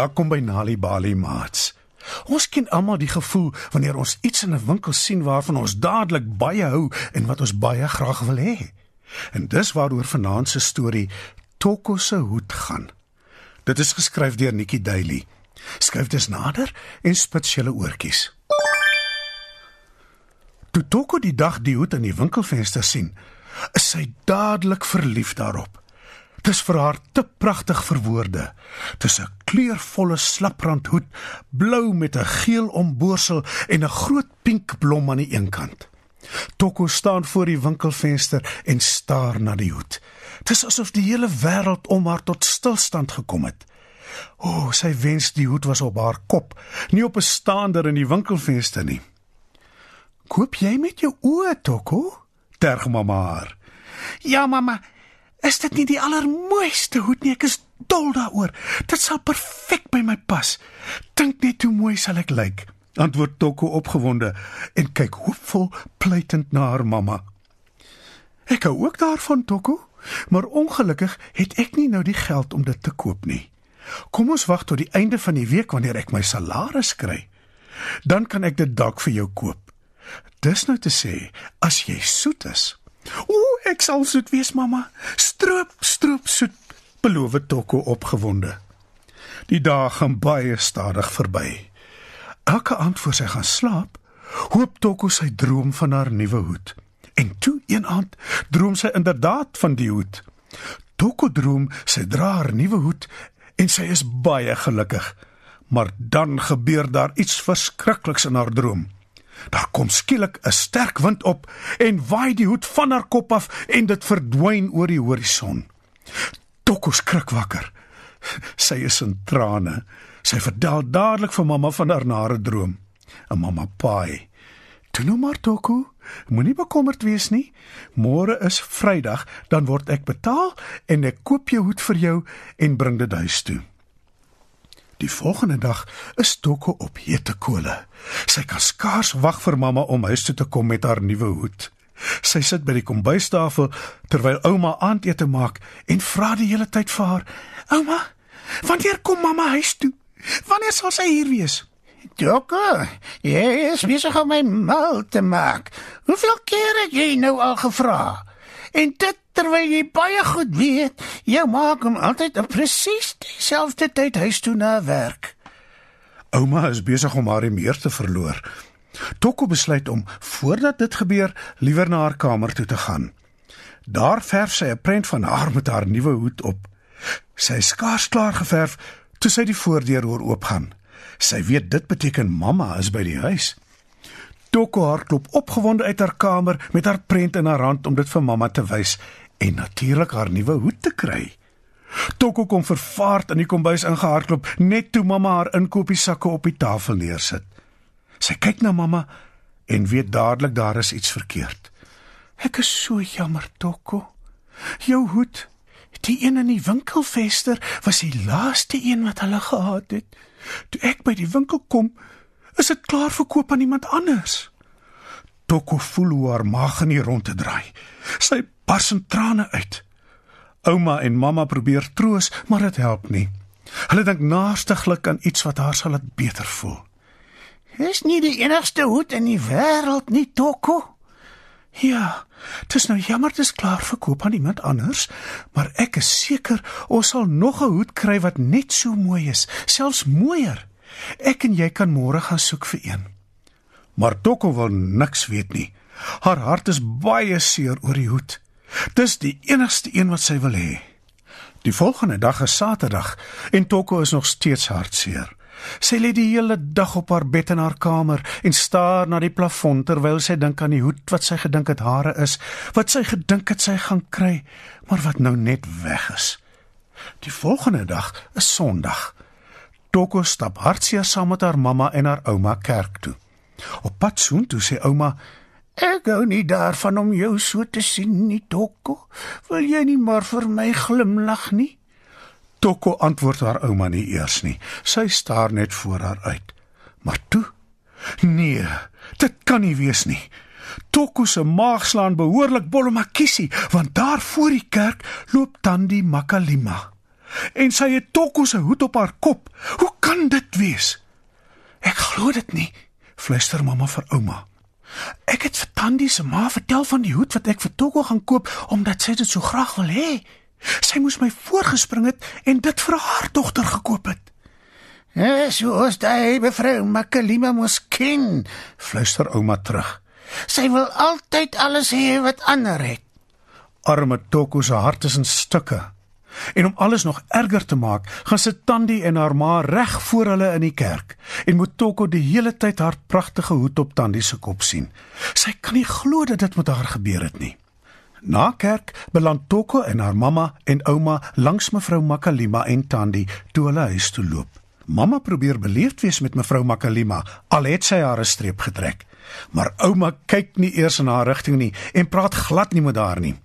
Welkom by Nali Bali Mats. Ons ken almal die gevoel wanneer ons iets in 'n winkel sien waarvan ons dadelik baie hou en wat ons baie graag wil hê. En dis waaroor vanaand se storie Toko se hoed gaan. Dit is geskryf deur Nikki Daily. Skryf dit nader en spits julle oortjies. Toe Toko die dag die hoed in die winkelfenster sien, is sy dadelik verlief daarop. Dis vir haar te pragtig vir woorde. Dis 'n kleurvolle slaprandhoed, blou met 'n geel omboorsel en 'n groot pink blom aan die een kant. Toko staan voor die winkelfenster en staar na die hoed. Dis asof die hele wêreld om haar tot stilstand gekom het. O, oh, sy wens die hoed was op haar kop, nie op 'n staander in die winkelfenster nie. "Koop jy met jou oë, Toko?" terg mamma haar. "Ja, mamma, Is dit nie die allermooiste hoed nie? Ek is dol daaroor. Dit sal perfek by my pas. Dink net hoe mooi sal ek lyk. Antwoord Toko opgewonde en kyk hoopvol pleitend na haar mamma. Ek hou ook daarvan Toko, maar ongelukkig het ek nie nou die geld om dit te koop nie. Kom ons wag tot die einde van die week wanneer ek my salaris kry. Dan kan ek dit dalk vir jou koop. Dis nou te sê as jy soet is. Ooh, ek sal soet wees, mamma. Stroop, stroop soet, beloof Toko opgewonde. Die dae gaan baie stadig verby. Elke aand voor sy gaan slaap, hoop Toko sy droom van haar nuwe hoed. En toe een aand droom sy inderdaad van die hoed. Toko droom sy dra haar nuwe hoed en sy is baie gelukkig. Maar dan gebeur daar iets verskrikliks in haar droom. Daar kom skielik 'n sterk wind op en waai die hoed van haar kop af en dit verdwyn oor die horison. Toko skrik wakker. Sy is in trane. Sy vertel dadelik vir mamma van haar nare droom. En mamma paai. "Toe nou maar Toko, moenie bekommerd wees nie. Môre is Vrydag, dan word ek betaal en ek koop jou hoed vir jou en bring dit huis toe." Die volgende dag is Toko op hete kole. Sy kan skaars wag vir mamma om huis toe te kom met haar nuwe hoed. Sy sit by die kombuistafel terwyl ouma aandete maak en vra die hele tyd vir haar: "Ouma, wanneer kom mamma huis toe? Wanneer sal sy hier wees?" "Toko, jy is besig om my mal te maak. Hoeveel keer het jy nou al gevra?" En dit terwyl jy baie goed weet, jy maak hom altyd op presies dieselfde tyd huis toe na werk. Ouma is besig om haar meer te verloor. Toko besluit om voordat dit gebeur liewer na haar kamer toe te gaan. Daar verf sy 'n prent van haar met haar nuwe hoed op. Sy is skaars klaar geverf toe sy die voordeur hoor oopgaan. Sy weet dit beteken mamma is by die huis. Toko hardloop opgewonde uit haar kamer met haar prent in haar hand om dit vir mamma te wys en natuurlik haar nuwe hoed te kry. Toko kom vervaard in die kombuis ingehardloop net toe mamma haar inkopiesakke op die tafel neersit. Sy kyk na mamma en weet dadelik daar is iets verkeerd. Ek is so jammer, Toko. Jou hoed, die een in die winkelfester, was die laaste een wat hulle gehad het. Toe ek by die winkel kom, Is dit klaar verkoop aan iemand anders? Toko voel hoe haar maag in die rondte draai. Sy bars in trane uit. Ouma en mamma probeer troos, maar dit help nie. Hulle dink naastiglik aan iets wat haar sal laat beter voel. Is nie die enigste hoed in die wêreld nie, Toko? Ja, dit is nou jammer dit is klaar verkoop aan iemand anders, maar ek is seker ons sal nog 'n hoed kry wat net so mooi is, selfs mooier. Ek en jy kan môre gaan soek vir een. Maar Toko wil niks weet nie. Haar hart is baie seer oor die hoed. Dis die enigste een wat sy wil hê. Die volgende dag is Saterdag en Toko is nog steeds hartseer. Sy lê die hele dag op haar bed in haar kamer en staar na die plafon terwyl sy dink aan die hoed wat sy gedink het hare is, wat sy gedink het sy gaan kry, maar wat nou net weg is. Die volgende dag is Sondag. Toko stap hartseer saam met haar mamma en haar ouma kerk toe. Op pad soontoe sê ouma: "Ek gou nie daarvan om jou so te sien nie, Toko. Wil jy nie maar vir my glimlag nie?" Toko antwoord haar ouma nie eers nie. Sy staar net voor haar uit. Maar toe: "Nee, dit kan nie wees nie." Toko se maag slaan behoorlik bollemakiesie, want daar voor die kerk loop Tandi Makalima. En sy het Tokko se hoed op haar kop. Hoe kan dit wees? Ek glo dit nie, fluister mamma vir ouma. Ek het vir Tandy se ma vertel van die hoed wat ek vir Tokko gaan koop omdat sy dit so graag wil hê. Sy moes my voorgespring het en dit vir haar dogter gekoop het. Ja, soos daai mevrou Makalima mos ken, fluister ouma terug. Sy wil altyd alles hê wat ander het. Arme Tokko se hart is in stukke. En om alles nog erger te maak, gaan sit Tandi en haar ma reg voor hulle in die kerk en moet Tokko die hele tyd haar pragtige hoed op Tandi se kop sien. Sy kan nie glo dat dit met haar gebeur het nie. Na kerk beland Tokko en haar mamma en ouma langs mevrou Makalima en Tandi toe hulle huis toe loop. Mamma probeer beleefd wees met mevrou Makalima, al het sy haar 'n streep getrek. Maar ouma kyk nie eers in haar rigting nie en praat glad nie met haar nie.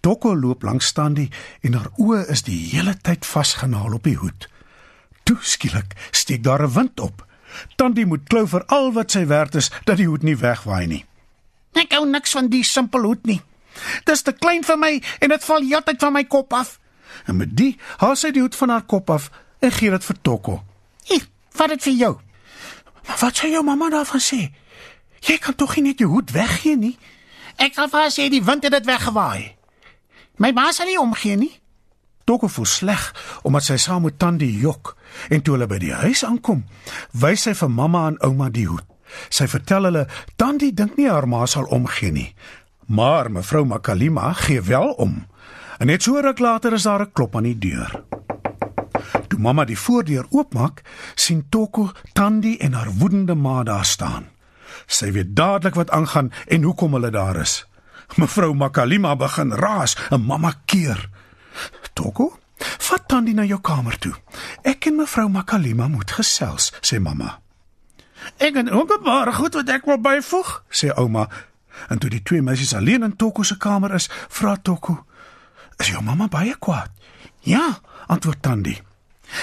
Tokko loop langs Tandi en haar oë is die hele tyd vasgenaal op die hoed. Toe skielik steek daar 'n wind op. Tandi moet klou vir al wat sy werd is dat die hoed nie wegwaai nie. Ek hou niks van die simpel hoed nie. Dis te klein vir my en dit val heeltyd van my kop af. En met die haal sy die hoed van haar kop af en gee dit vir Tokko. Hier, vat dit vir jou. Maar wat sê jou mamma daarvan sê? Jy kan tog nie net jou hoed weggee nie. Ek sal vir haar sê die wind het dit weggewaai. My ma sal nie omgee nie. Tokko voel sleg omdat sy saam met Tandi jok en toe hulle by die huis aankom, wys sy vir mamma en ouma die hoed. Sy vertel hulle Tandi dink nie haar ma sal omgee nie, maar mevrou Makalima gee wel om. En net so ruk later is daar 'n klop aan die deur. Toe mamma die voordeur oopmaak, sien Tokko Tandi en haar woedende ma daar staan. Sy weet dadelik wat aangaan en hoekom hulle daar is. Mevrou Makalima begin raas en mamma keer. Toko, vat Tandi na jou kamer toe. Ek en mevrou Makalima moet gesels, sê mamma. Ek het ook 'n paar goed wat ek wil byvoeg, sê ouma. En toe die twee meisies alleen in Toko se kamer is, vra Toko: "Is jou mamma baie kwaad?" "Ja," antwoord Tandi.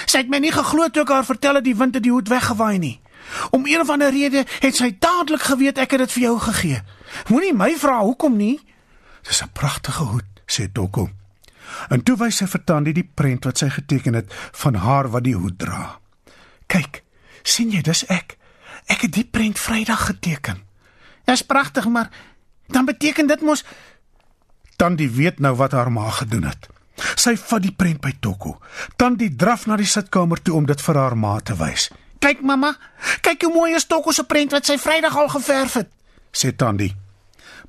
"Sy het my nie geglo toe ek haar vertel het die wind het die hoed weggewaai nie." Om een of ander rede het sy dadelik geweet ek het dit vir jou gegee. Moenie my vra hoekom nie. Dis 'n pragtige hoed, sê Toko. En toe wys sy vir Tandi die prent wat sy geteken het van haar wat die hoed dra. Kyk, sien jy, dis ek. Ek het die prent Vrydag geteken. Dis pragtig, maar dan beteken dit mos Tandi weet nou wat haar ma gedoen het. Sy vat die prent by Toko. Tandi draf na die sitkamer toe om dit vir haar ma te wys. Kyk mamma, kyk hoe mooi is Tokko se prent wat sy Vrydag al geverf het, sê Tandi.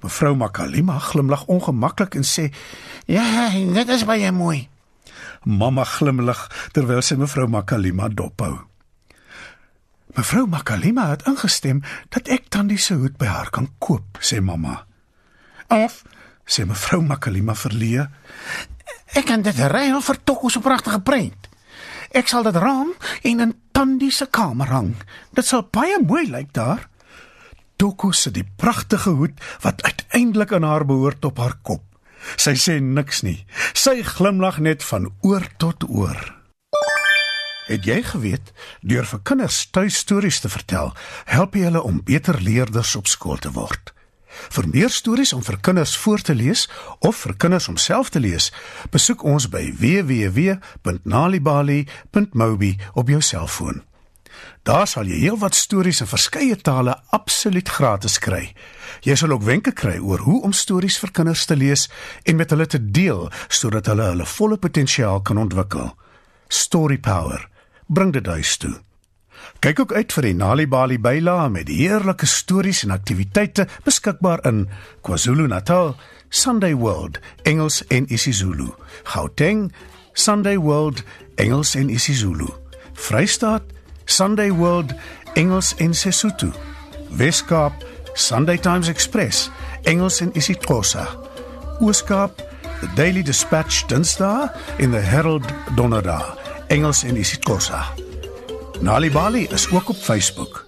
Mevrou Makalima glimlag ongemaklik en sê: "Ja, dit is baie mooi." Mamma glimlag terwyl sy mevrou Makalima dophou. Mevrou Makalima het ingestem dat ek Tandi se hoed by haar kan koop, sê mamma. "Of," sê mevrou Makalima verleë, "ek kan dit reël vir Tokko se pragtige prent." Ek sal dit raam en in Tandi se kamer hang. Dit sal baie mooi lyk daar. Toko sit die pragtige hoed wat uiteindelik aan haar behoort op haar kop. Sy sê niks nie. Sy glimlag net van oor tot oor. Het jy geweet deur vir kinders tuistories te vertel, help jy hulle om beter leerders op skool te word? Vir meer stories om vir kinders voor te lees of vir kinders om self te lees, besoek ons by www.nalibali.mobi op jou selfoon. Daar sal jy heelwat stories in verskeie tale absoluut gratis kry. Jy sal ook wenke kry oor hoe om stories vir kinders te lees en met hulle te deel sodat hulle hulle volle potensiaal kan ontwikkel. Story Power. Bring dit huis toe. Kyk ook uit vir die NaliBali byla met heerlike stories en aktiwiteite beskikbaar in KwaZulu-Natal, Sunday World, Engels en isiZulu. Gauteng, Sunday World, Engels en isiZulu. Vrystaat, Sunday World, Engels en Sesotho. Weskaap, Sunday Times Express, Engels en isiXhosa. Ooskaap, The Daily Dispatch Dinsdae en The Herald Donderdag, Engels en isiXhosa. Nali Bali is ook op Facebook.